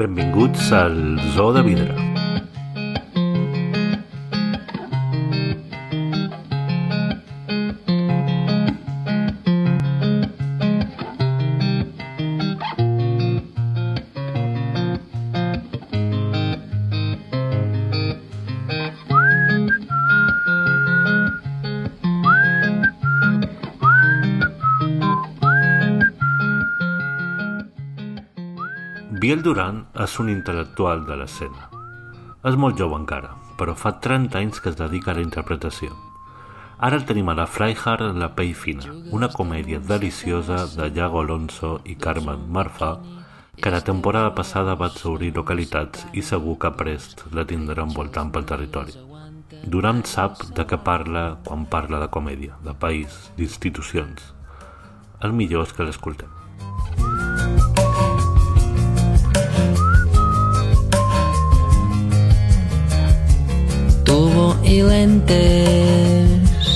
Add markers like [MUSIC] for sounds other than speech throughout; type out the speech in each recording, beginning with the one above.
Benvinguts al Zoo de Vidre. Biel Duran és un intel·lectual de l'escena. És molt jove encara, però fa 30 anys que es dedica a la interpretació. Ara el tenim a la Freihard La Pell Fina, una comèdia deliciosa de Iago Alonso i Carmen Marfa, que la temporada passada va obrir localitats i segur que prest la tindran voltant pel territori. Duran sap de què parla quan parla de comèdia, de país, d'institucions. El millor és que l'escoltem. I lentes,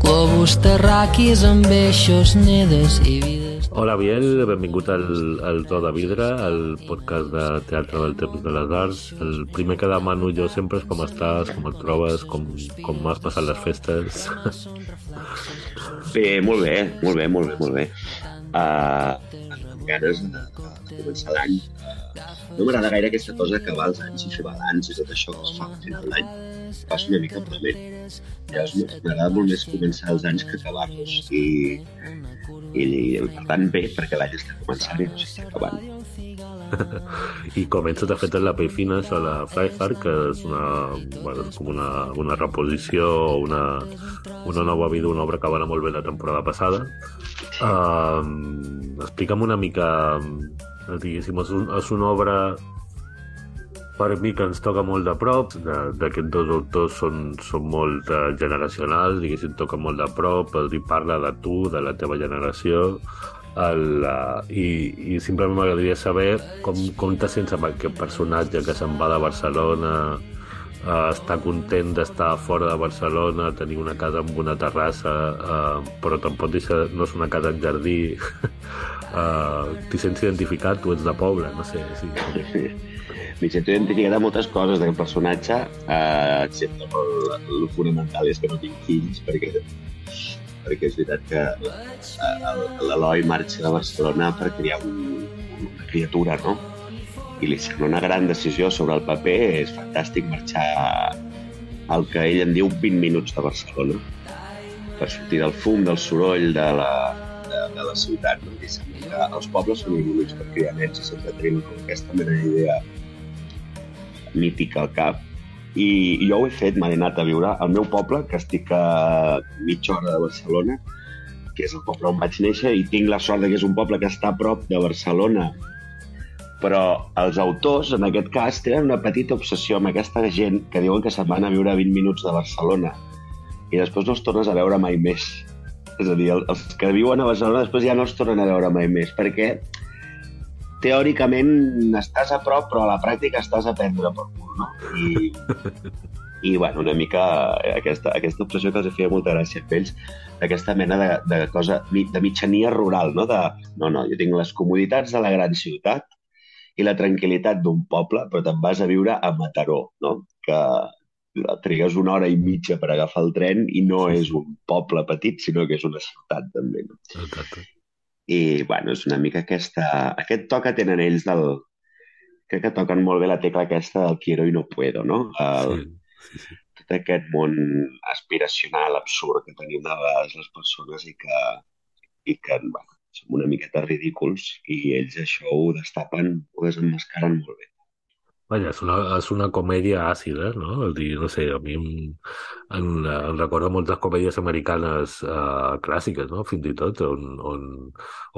globus terraquis amb eixos, nedes i vides. Hola Biel, benvingut al, al To de Vidre, al podcast de Teatre del Temps de les Arts. El primer que demano jo sempre és com estàs, com et trobes, com, com has passat les festes. Bé, molt bé, molt bé, molt bé, molt bé. Uh, ganes de, de començar l'any. No m'agrada gaire aquesta cosa que va els anys i fer balanç i tot això que es fa al final d'any. Passa una mica malament. Ja m'agrada molt més començar els anys que acabar-los. I, i, i, per tant, bé, perquè l'any està començant i no s'està acabant. [LAUGHS] I comença de fet en la pell fina això, la Freiheart, que és una, bueno, és com una, una reposició una, una nova vida, una obra que va anar molt bé la temporada passada. Uh, explica'm una mica, diguéssim, és, un, és una obra per mi que ens toca molt de prop, d'aquests dos autors són, són molt uh, generacionals, diguéssim, toca molt de prop, el dir parla de tu, de la teva generació, el, uh, i, i simplement m'agradaria saber com, com te sents amb aquest personatge que se'n va de Barcelona, uh, està content d'estar fora de Barcelona, tenir una casa amb una terrassa, uh, però tampoc deixa, no és una casa en jardí. uh, [LAUGHS] T'hi sents identificat? Tu ets de poble, no sé. Sí, sí. M'hi sento identificat amb moltes coses d'aquest personatge, eh, excepte el, el fonamental és que no tinc fills, perquè, perquè és veritat que l'Eloi marxa de Barcelona per criar un, una criatura, no? I li sembla una gran decisió sobre el paper, és fantàstic marxar al que ell en diu 20 minuts de Barcelona per sortir del fum, del soroll de la, de, de la ciutat. No? I sembla que els pobles són bonics per criar nens i sempre tenim aquesta mena d'idea mític al cap i jo ho he fet, m'he anat a viure al meu poble, que estic a mitja hora de Barcelona, que és el poble on vaig néixer, i tinc la sort que és un poble que està a prop de Barcelona. Però els autors, en aquest cas, tenen una petita obsessió amb aquesta gent que diuen que se'n van a viure a 20 minuts de Barcelona i després no els tornes a veure mai més. És a dir, els que viuen a Barcelona després ja no els tornen a veure mai més, perquè teòricament estàs a prop, però a la pràctica estàs a perdre per no? I, i bueno, una mica aquesta, aquesta obsessió que els feia molta gràcia a ells, d'aquesta mena de, de cosa, de mitjania rural, no? De, no, no, jo tinc les comoditats de la gran ciutat i la tranquil·litat d'un poble, però te'n vas a viure a Mataró, no? Que trigues una hora i mitja per agafar el tren i no és un poble petit, sinó que és una ciutat també. No? Exacte. I, bueno, és una mica aquesta... Aquest to que tenen ells del... Crec que toquen molt bé la tecla aquesta del quiero i no puedo, no? El, sí, sí, sí. Tot aquest món aspiracional, absurd que tenim de vegades les persones i que, i que bueno, som una miqueta ridículs i ells això ho destapen, ho desenmascaren molt bé. Vaja, és una, és una comèdia àcida, no? El dir, no sé, a mi em, em, em recorda moltes comèdies americanes uh, clàssiques, no? Fins i tot, on, on,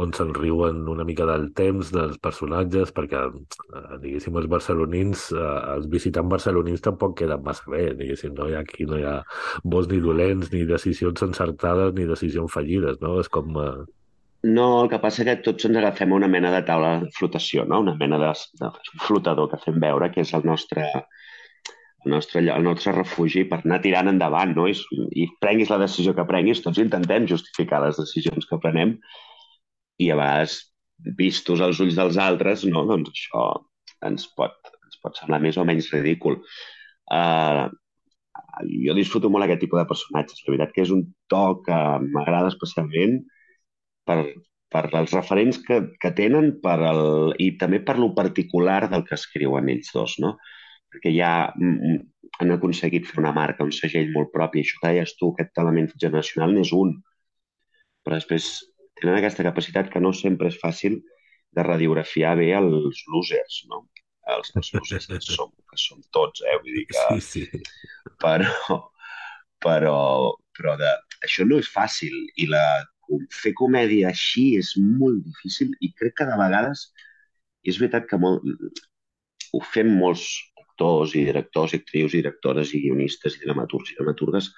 on se'n riuen una mica del temps dels personatges, perquè, uh, diguéssim, els barcelonins, uh, els visitants barcelonins tampoc queden massa bé, diguéssim, no? Ha, aquí no hi ha bons ni dolents, ni decisions encertades, ni decisions fallides, no? És com... Uh, no, el que passa és que tots ens agafem una mena de taula de flotació, no? una mena de, de flotador que fem veure, que és el nostre, el nostre, el nostre refugi per anar tirant endavant, no? I, i prenguis la decisió que prenguis, tots intentem justificar les decisions que prenem i a vegades, vistos als ulls dels altres, no? doncs això ens pot, ens pot semblar més o menys ridícul. Uh, jo disfruto molt aquest tipus de personatges. La veritat que és un to que m'agrada especialment per, per els referents que, que tenen per el, i també per lo particular del que escriuen ells dos, no? Perquè ja mm, mm, han aconseguit fer una marca, un segell molt propi. Això que deies tu, aquest element generacional n'és un. Però després tenen aquesta capacitat que no sempre és fàcil de radiografiar bé els losers, no? Els, els losers que som, que som tots, eh? Vull dir que... Sí, sí. Però, però, però de, això no és fàcil i la, fer comèdia així és molt difícil i crec que de vegades és veritat que molt, ho fem molts actors i directors i actrius i directores i guionistes i dramaturgs i dramaturgues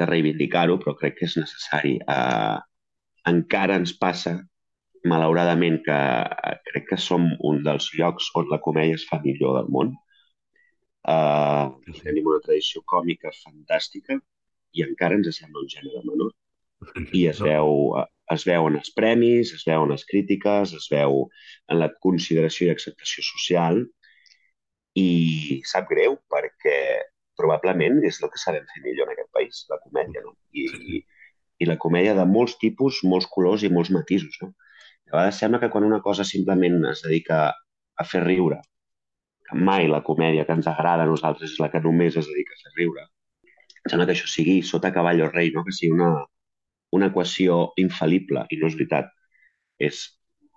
de reivindicar-ho, però crec que és necessari. Uh, encara ens passa malauradament, que eh, crec que som un dels llocs on la comèdia es fa millor del món. Uh, tenim una tradició còmica fantàstica i encara ens sembla un gènere menor. I es veu, eh, es veu en els premis, es veu en les crítiques, es veu en la consideració i acceptació social i sap greu perquè probablement és el que sabem fer millor en aquest país, la comèdia, no? I, i, i la comèdia de molts tipus, molts colors i molts matisos, no? A vegades sembla que quan una cosa simplement es dedica a fer riure, que mai la comèdia que ens agrada a nosaltres és la que només es dedica a fer riure, sembla que això sigui sota cavall o rei, no? que sigui una, una equació infal·lible, i no és veritat. És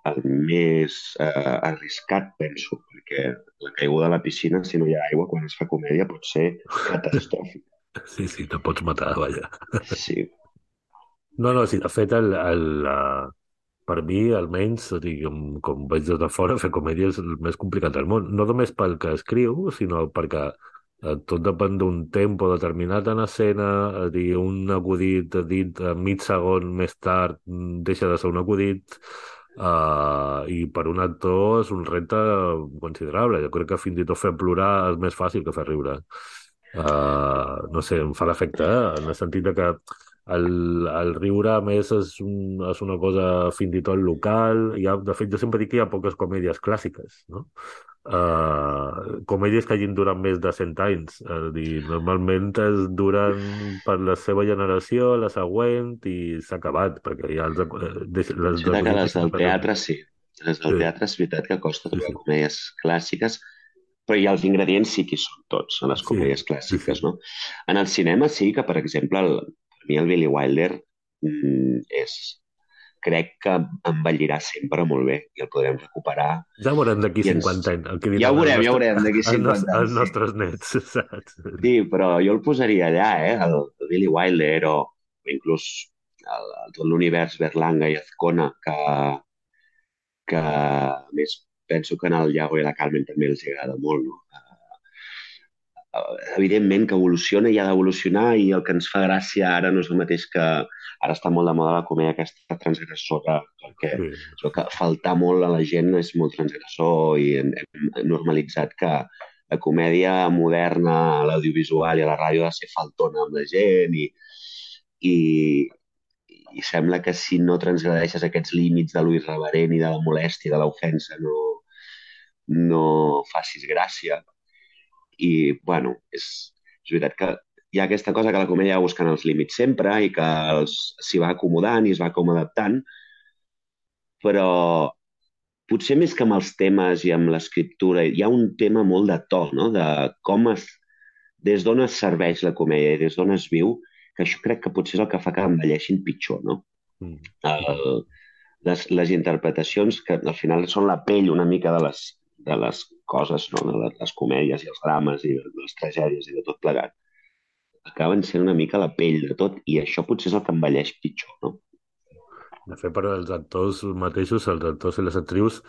el més eh, arriscat, penso, perquè la caiguda a la piscina, si no hi ha aigua, quan es fa comèdia, pot ser catastròfica. [LAUGHS] Sí, sí, te pots matar, vaja. Sí. No, no, sí, de fet, el, el, el, per mi, almenys, o sigui, com, com veig des de fora, fer comèdia és el més complicat del món. No només pel que escriu, sinó perquè eh, tot depèn d'un tempo determinat en escena, a dir, un acudit dit mig segon més tard mm, deixa de ser un acudit, uh, i per un actor és un repte considerable. Jo crec que fins i tot fer plorar és més fàcil que fer riure. Uh, no sé, em fa l'efecte, eh? en el sentit que el, el riure, a més, és, un, és una cosa fins i tot local. Ha, de fet, jo sempre dic que hi ha poques comèdies clàssiques, no? Uh, comèdies que hagin durat més de 100 anys. És dir, normalment es duren per la seva generació, la següent, i s'ha acabat, perquè ha els... Eh, les, les, sí, que les del teatre, sí. Les del sí. teatre és veritat que costa trobar sí, sí. comèdies clàssiques, però hi ha els ingredients sí que són tots, en les comèdies sí, clàssiques, sí, sí. no? En el cinema sí que, per exemple, el, mi el Billy Wilder mm, és, crec que envellirà sempre molt bé i el podrem recuperar. Ja ho veurem d'aquí 50 ens... anys. El que ja ho veurem, ja ho veurem d'aquí [LAUGHS] 50 anys. Els nostres nets, [LAUGHS] saps? Sí, però jo el posaria allà, eh? El, el Billy Wilder o, o inclús el, el, tot l'univers Berlanga i Azcona que, que més penso que en el Iago i la Carmen també els agrada molt, no? Evidentment que evoluciona i ha d'evolucionar i el que ens fa gràcia ara no és el mateix que ara està molt de moda la comèdia aquesta transgressora perquè sí. que faltar molt a la gent és molt transgressor i hem, hem normalitzat que la comèdia moderna, l'audiovisual i a la ràdio ha de ser faltona amb la gent i, i, i sembla que si no transgredeixes aquests límits de l'irreverent i de la molèstia, de l'ofensa, no, no facis gràcia i, bueno, és, és veritat que hi ha aquesta cosa que la comèdia va buscant els límits sempre i que s'hi va acomodant i es va com adaptant, però potser més que amb els temes i amb l'escriptura, hi ha un tema molt de to, no? de com es, des d'on es serveix la comèdia i des d'on es viu, que això crec que potser és el que fa que envelleixin pitjor, no? Mm. El, les, les interpretacions, que al final són la pell una mica de les, de les coses, no? de les comèdies i els drames i les tragèdies i de tot plegat, acaben sent una mica la pell de tot i això potser és el que envelleix pitjor, no? De fet, però els actors mateixos, els actors i les actrius,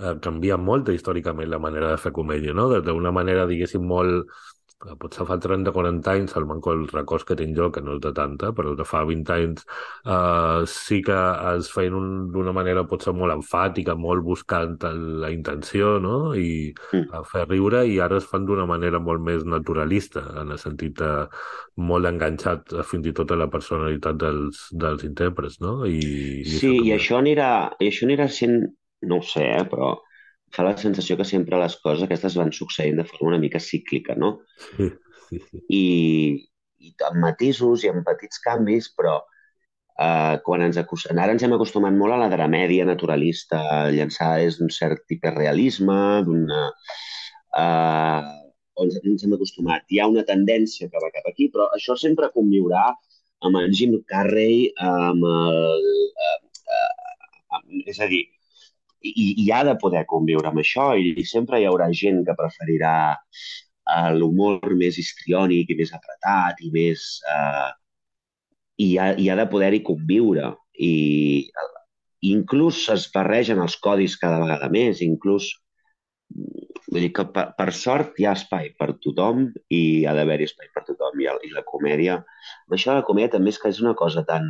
eh, canvien molt històricament la manera de fer comèdia, no? D'una manera, diguéssim, molt potser fa 30-40 anys, el manco el records que tinc jo, que no és de tanta, però de fa 20 anys uh, sí que es feien d'una manera potser molt enfàtica, molt buscant la intenció, no? I mm. a fer riure, i ara es fan d'una manera molt més naturalista, en el sentit de molt enganxat fins i tot a la personalitat dels, dels intèrprets, no? I, i sí, i això, anirà, i això anirà sent, no ho sé, eh, però fa la sensació que sempre les coses aquestes van succeint de forma una mica cíclica, no? Sí, sí, sí. I, i amb matisos i amb petits canvis, però eh, quan ens acostem, ara ens hem acostumat molt a la dramèdia naturalista, llançada des d'un cert hiperrealisme, d'una... Eh, on ens hem acostumat. Hi ha una tendència que va cap aquí, però això sempre conviurà amb el Jim Carrey, amb el... Eh, eh, és a dir, i, i ha de poder conviure amb això i sempre hi haurà gent que preferirà uh, l'humor més histriònic i més apretat i més... Uh, i ha, i ha de poder-hi conviure. I inclús es barregen els codis cada vegada més, inclús Vull dir que per, per sort hi ha espai per tothom i ha d'haver-hi espai per tothom. I, I la comèdia... Això de la comèdia també és que és una cosa tan,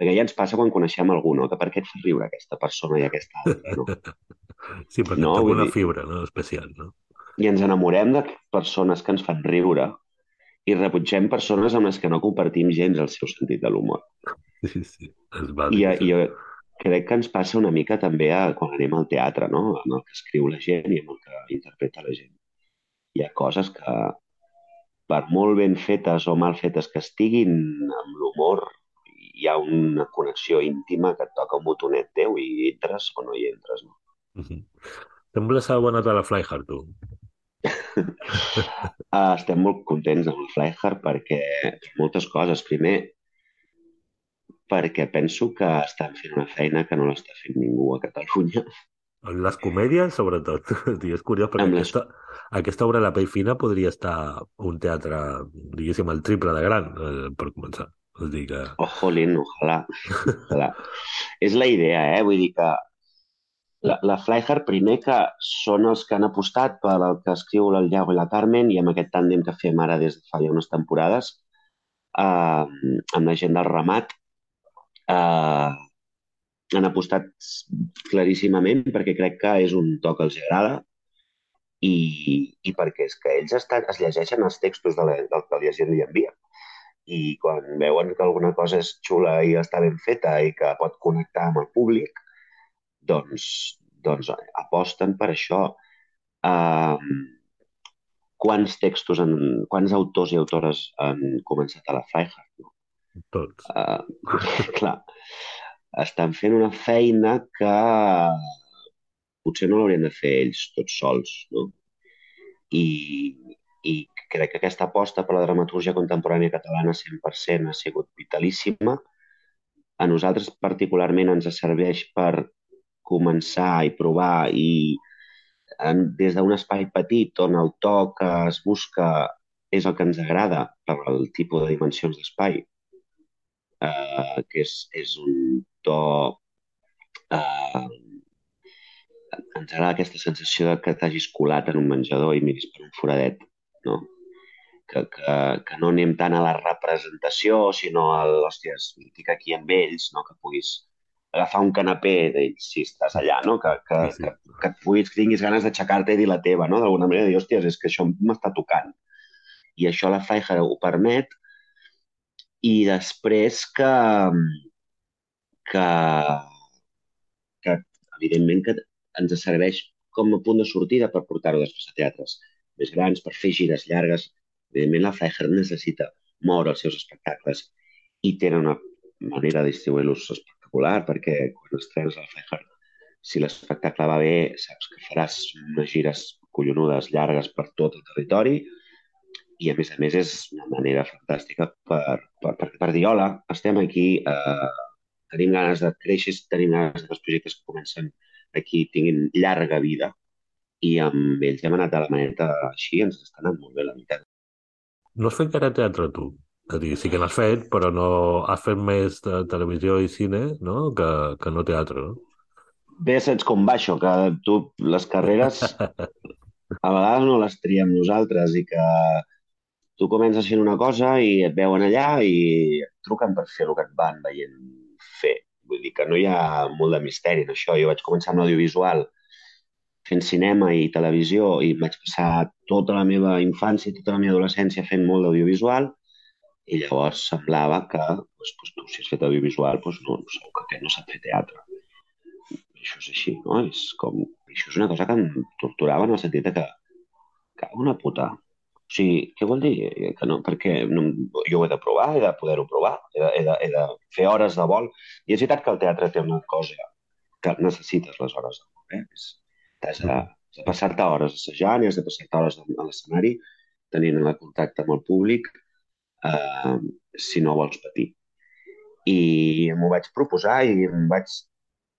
perquè ja ens passa quan coneixem algú, no? Que per què et fa riure aquesta persona i aquesta altra, no? [LAUGHS] Sí, perquè no, té una dir... fibra no? especial, no? I ens enamorem de persones que ens fan riure i rebutgem persones amb les que no compartim gens el seu sentit de l'humor. [LAUGHS] Sí, sí, es va I, i crec que ens passa una mica també a, quan anem al teatre, no? Amb el que escriu la gent i amb el que interpreta la gent. Hi ha coses que, per molt ben fetes o mal fetes que estiguin, amb l'humor hi ha una connexió íntima que et toca un botonet teu i entres o no hi entres. No? Uh -huh. Sembla ser bona a la Flyhard, tu. uh, [LAUGHS] estem molt contents amb el Flyhard perquè moltes coses. Primer, perquè penso que estan fent una feina que no l'està fent ningú a Catalunya. Les comèdies, sobretot. [LAUGHS] és curiós, perquè les... aquesta, aquesta obra La Pell Fina podria estar un teatre, diguéssim, el triple de gran, eh, per començar. Vull dir que... Ojolín, ojalà. ojalà. és la idea, eh? Vull dir que la, la Flyhard, primer que són els que han apostat per el que escriu el Llago i la Carmen i amb aquest tàndem que fem ara des de fa ja unes temporades eh, amb la gent del ramat eh, han apostat claríssimament perquè crec que és un to que els agrada i, i perquè és que ells estan, es llegeixen els textos de la, del que la gent li envia i quan veuen que alguna cosa és xula i està ben feta i que pot connectar amb el públic, doncs, doncs aposten per això. Uh, quants textos, en, quants autors i autores han començat a la Freiheit? No? Tots. Uh, [LAUGHS] clar, estan fent una feina que potser no l'haurien de fer ells tots sols, no? I, i crec que aquesta aposta per la dramatúrgia contemporània catalana 100% ha sigut vitalíssima. A nosaltres particularment ens serveix per començar i provar i en, des d'un espai petit on el to que es busca és el que ens agrada per el tipus de dimensions d'espai, eh, que és, és un to... Eh, ens agrada aquesta sensació de que t'hagis colat en un menjador i miris per un foradet no? Que, que, que no anem tant a la representació, sinó al, hòsties, estic aquí amb ells, no? que puguis agafar un canapé d'ells si estàs allà, no? que, que, sí, sí. que, que et puguis, que tinguis ganes d'aixecar-te i dir la teva, no? d'alguna manera, dir, hòsties, és que això m'està tocant. I això la Faijar ho permet, i després que, que, que evidentment que ens serveix com a punt de sortida per portar-ho després a teatres més grans, per fer gires llargues. Evidentment, la Freiherr necessita moure els seus espectacles i tenen una manera de distribuir-los espectacular, perquè quan estrenes la Freiherr, si l'espectacle va bé, saps que faràs unes gires collonudes llargues per tot el territori i a més a més és una manera fantàstica per, per, per, per dir hola, estem aquí, eh, tenim ganes de créixer, tenim ganes que els projectes que comencen aquí tinguin llarga vida i amb ells hem anat a la maneta així, ens està anant molt bé, la veritat. No has fet encara teatre, tu? És a dir, sí que n'has fet, però no has fet més de televisió i cine no? que, que no teatre, no? Bé, saps com va això, que tu les carreres [LAUGHS] a vegades no les triem nosaltres i que tu comences fent una cosa i et veuen allà i et truquen per fer el que et van veient fer. Vull dir que no hi ha molt de misteri en això. Jo vaig començar amb l'audiovisual fent cinema i televisió i vaig passar tota la meva infància i tota la meva adolescència fent molt d'audiovisual i llavors semblava que doncs, doncs, tu, si has fet audiovisual, doncs no, segur que aquest no sap fer teatre. Això és així, no? És com això és una cosa que em torturava en el sentit que, que una puta. O sigui, què vol dir? Que no, perquè no, jo ho he de provar, he de poder-ho provar, he de, he, de, he de fer hores de vol. I és veritat que el teatre té una cosa que necessites les hores de vol. Eh? És, has de, has de passar-te hores assajant i has de passar-te hores a l'escenari tenint el contacte amb el públic eh, si no vols patir. I m'ho vaig proposar i em vaig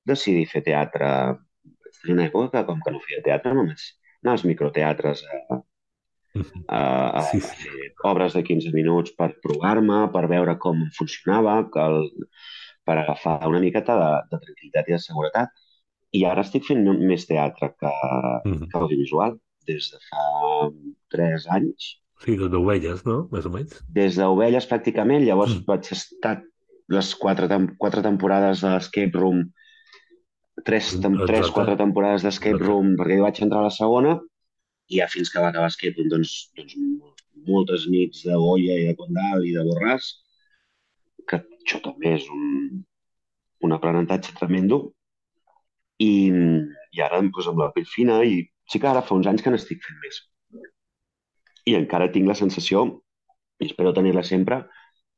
decidir fer teatre. En una època que, com que no feia teatre, només anar als microteatres a, a, a, sí, sí. a fer obres de 15 minuts per provar-me, per veure com funcionava, que el, per agafar una miqueta de, de tranquil·litat i de seguretat. I ara estic fent més teatre que, mm -hmm. que audiovisual des de fa tres anys. Sí, des d'ovelles, no? Més o menys. Des d'ovelles, pràcticament. Llavors mm. vaig estar les quatre, tem quatre temporades de l'Escape Room, tres, tem Exacte. tres quatre temporades d'Escape Room, perquè vaig entrar a la segona, i ja fins que va acabar Escape Room, doncs, doncs moltes nits de Goya i de Condal i de Borràs, que això també és un, un aprenentatge tremendo. I, i ara doncs, amb la pell fina i sí que ara fa uns anys que n'estic fent més. I encara tinc la sensació, i espero tenir-la sempre,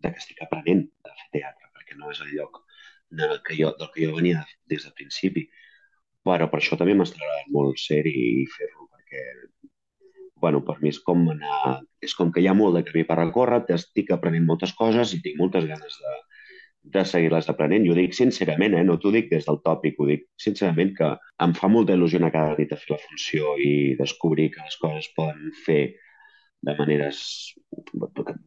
de que estic aprenent a fer teatre, perquè no és el lloc del que jo, del que jo venia des del principi. Però per això també agradant molt ser-hi i fer-lo, perquè bueno, per mi és com anar... És com que hi ha molt de camí per recórrer, estic aprenent moltes coses i tinc moltes ganes de, de seguir-les aprenent. Jo ho dic sincerament, eh? no t'ho dic des del tòpic, ho dic sincerament que em fa molta il·lusió anar cada nit a fer la funció i descobrir que les coses poden fer de maneres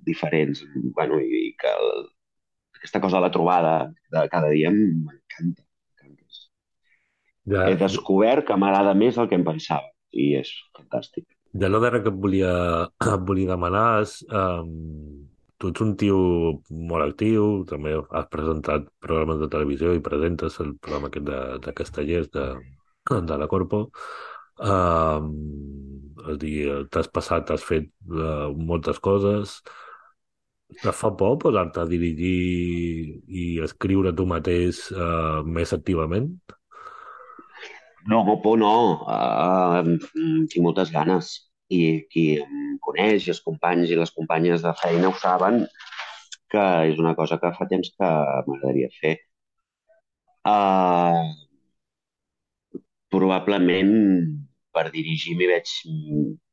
diferents bueno, i que el, aquesta cosa de la trobada de cada dia m'encanta. Ja. He descobert que m'agrada més el que em pensava i és fantàstic. Lo darrer que et volia, [CLEARS THROAT] et volia demanar és um, tu ets un tio molt actiu, també has presentat programes de televisió i presentes el programa aquest de, de Castellers de, de la Corpo. Uh, és dir, t'has passat, has fet uh, moltes coses. Et fa por posar-te a dirigir i escriure tu mateix uh, més activament? No, por no. Uh, tinc moltes ganes i qui em coneix, i els companys i les companyes de feina ho saben, que és una cosa que fa temps que m'agradaria fer. Uh, probablement per dirigir m'hi veig,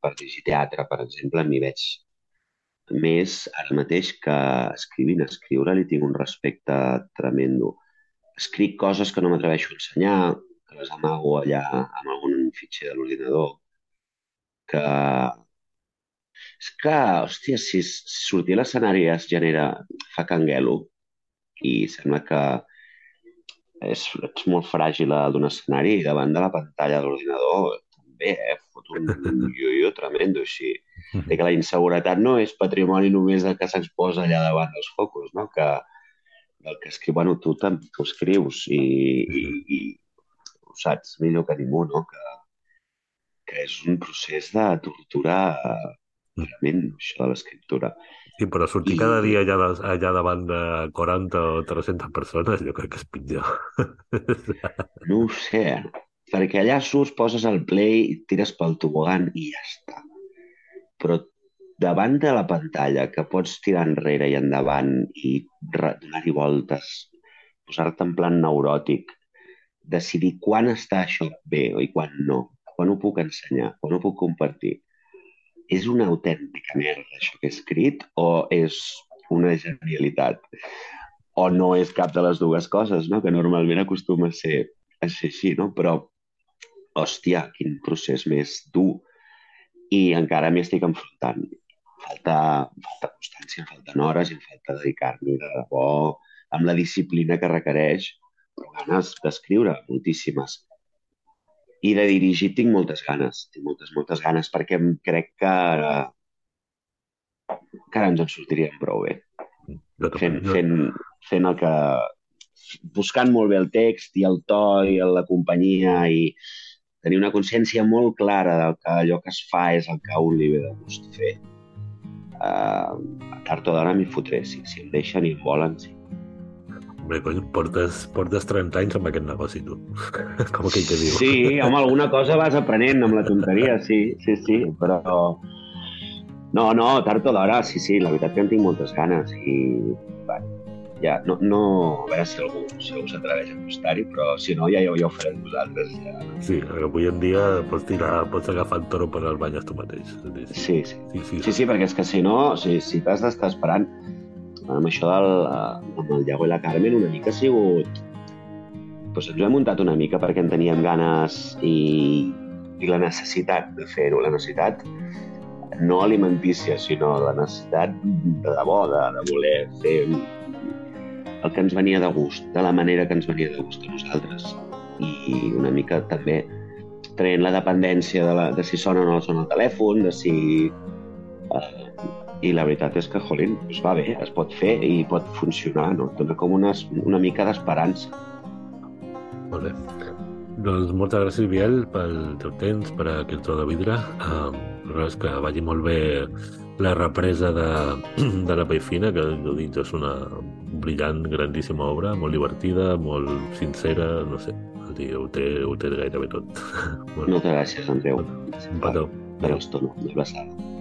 per dirigir teatre, per exemple, m'hi veig més ara mateix que escrivint. Escriure li tinc un respecte tremendo. Escric coses que no m'atreveixo a ensenyar, que les amago allà amb algun fitxer de l'ordinador, que... És que, hòstia, si sortir a l'escenari es genera... fa canguelo i sembla que és, ets molt fràgil d'un escenari i davant de la pantalla de l'ordinador també, eh? Fot un yo-yo tremendo així. [LAUGHS] De que la inseguretat no és patrimoni només del que s'exposa allà davant dels focus, no? Que el que escriu, bueno, tu, tu escrius i, i, i ho saps millor que ningú, no? Que, que és un procés de tortura realment, això de l'escriptura. Sí, però sortir I... cada dia allà, allà davant de 40 o 300 persones, jo crec que és pitjor. [LAUGHS] No ho sé, perquè allà surts, poses el play, tires pel tobogan i ja està. Però davant de la pantalla, que pots tirar enrere i endavant i donar-hi voltes, posar-te en plan neuròtic, decidir quan està això bé i quan no, quan ho puc ensenyar, quan ho puc compartir. És una autèntica merda això que he escrit o és una genialitat? O no és cap de les dues coses, no? que normalment acostuma a ser, a ser així, no? però hòstia, quin procés més dur. I encara m'hi estic enfrontant. Falta, falta constància, falten hores i falta dedicar-m'hi de debò amb la disciplina que requereix, però ganes d'escriure, moltíssimes. I de dirigir tinc moltes ganes, tinc moltes, moltes ganes, perquè crec que, que ara ens en sortiríem prou bé. Fent, fent, fent el que... Buscant molt bé el text i el to i la companyia i tenir una consciència molt clara del que allò que es fa és el que a un li ve de gust fer. Uh, tard o d'hora m'hi fotré, si, si em deixen i em volen, sí. Bé, cony, portes, portes 30 anys amb aquest negoci, tu. [LAUGHS] Com aquell que diu. Sí, home, alguna cosa vas aprenent amb la tonteria, sí, sí, sí, però... No, no, tard o d'hora, sí, sí, la veritat que en tinc moltes ganes i, bueno, ja, no, no, a veure si algú, si algú s'atreveix a apostar-hi, però si no, ja, ja, ja ho farem vosaltres. Ja. Sí, avui en dia pots tirar, pots agafar el toro per les banyes tu mateix. Sí, sí. Sí, sí, Sí, sí, perquè és que si no, si, si t'has d'estar esperant amb això del, eh, amb el Iago i la Carmen, una mica ha sigut... Doncs ens ho hem muntat una mica perquè en teníem ganes i, i la necessitat de fer-ho, la necessitat no alimentícia, sinó la necessitat de debò, de, de voler fer el que ens venia de gust, de la manera que ens venia de gust a nosaltres. I una mica també traient la dependència de, la, de si sona o no sona el telèfon, de si... Eh, I la veritat és que, jolín, doncs va bé, es pot fer i pot funcionar, no? Dona com una, una mica d'esperança. Molt bé. Doncs moltes gràcies, Biel, pel teu temps, per aquest tro de vidre. Um, res, que vagi molt bé la represa de, [CLEARS THROAT] de la Paifina, que jo dic és una brillant, grandíssima obra, molt divertida, molt sincera, no sé, dir, ho té, ho té gairebé tot. [LAUGHS] Moltes gràcies, Andreu. Un petó. Per l'estona. Una abraçada.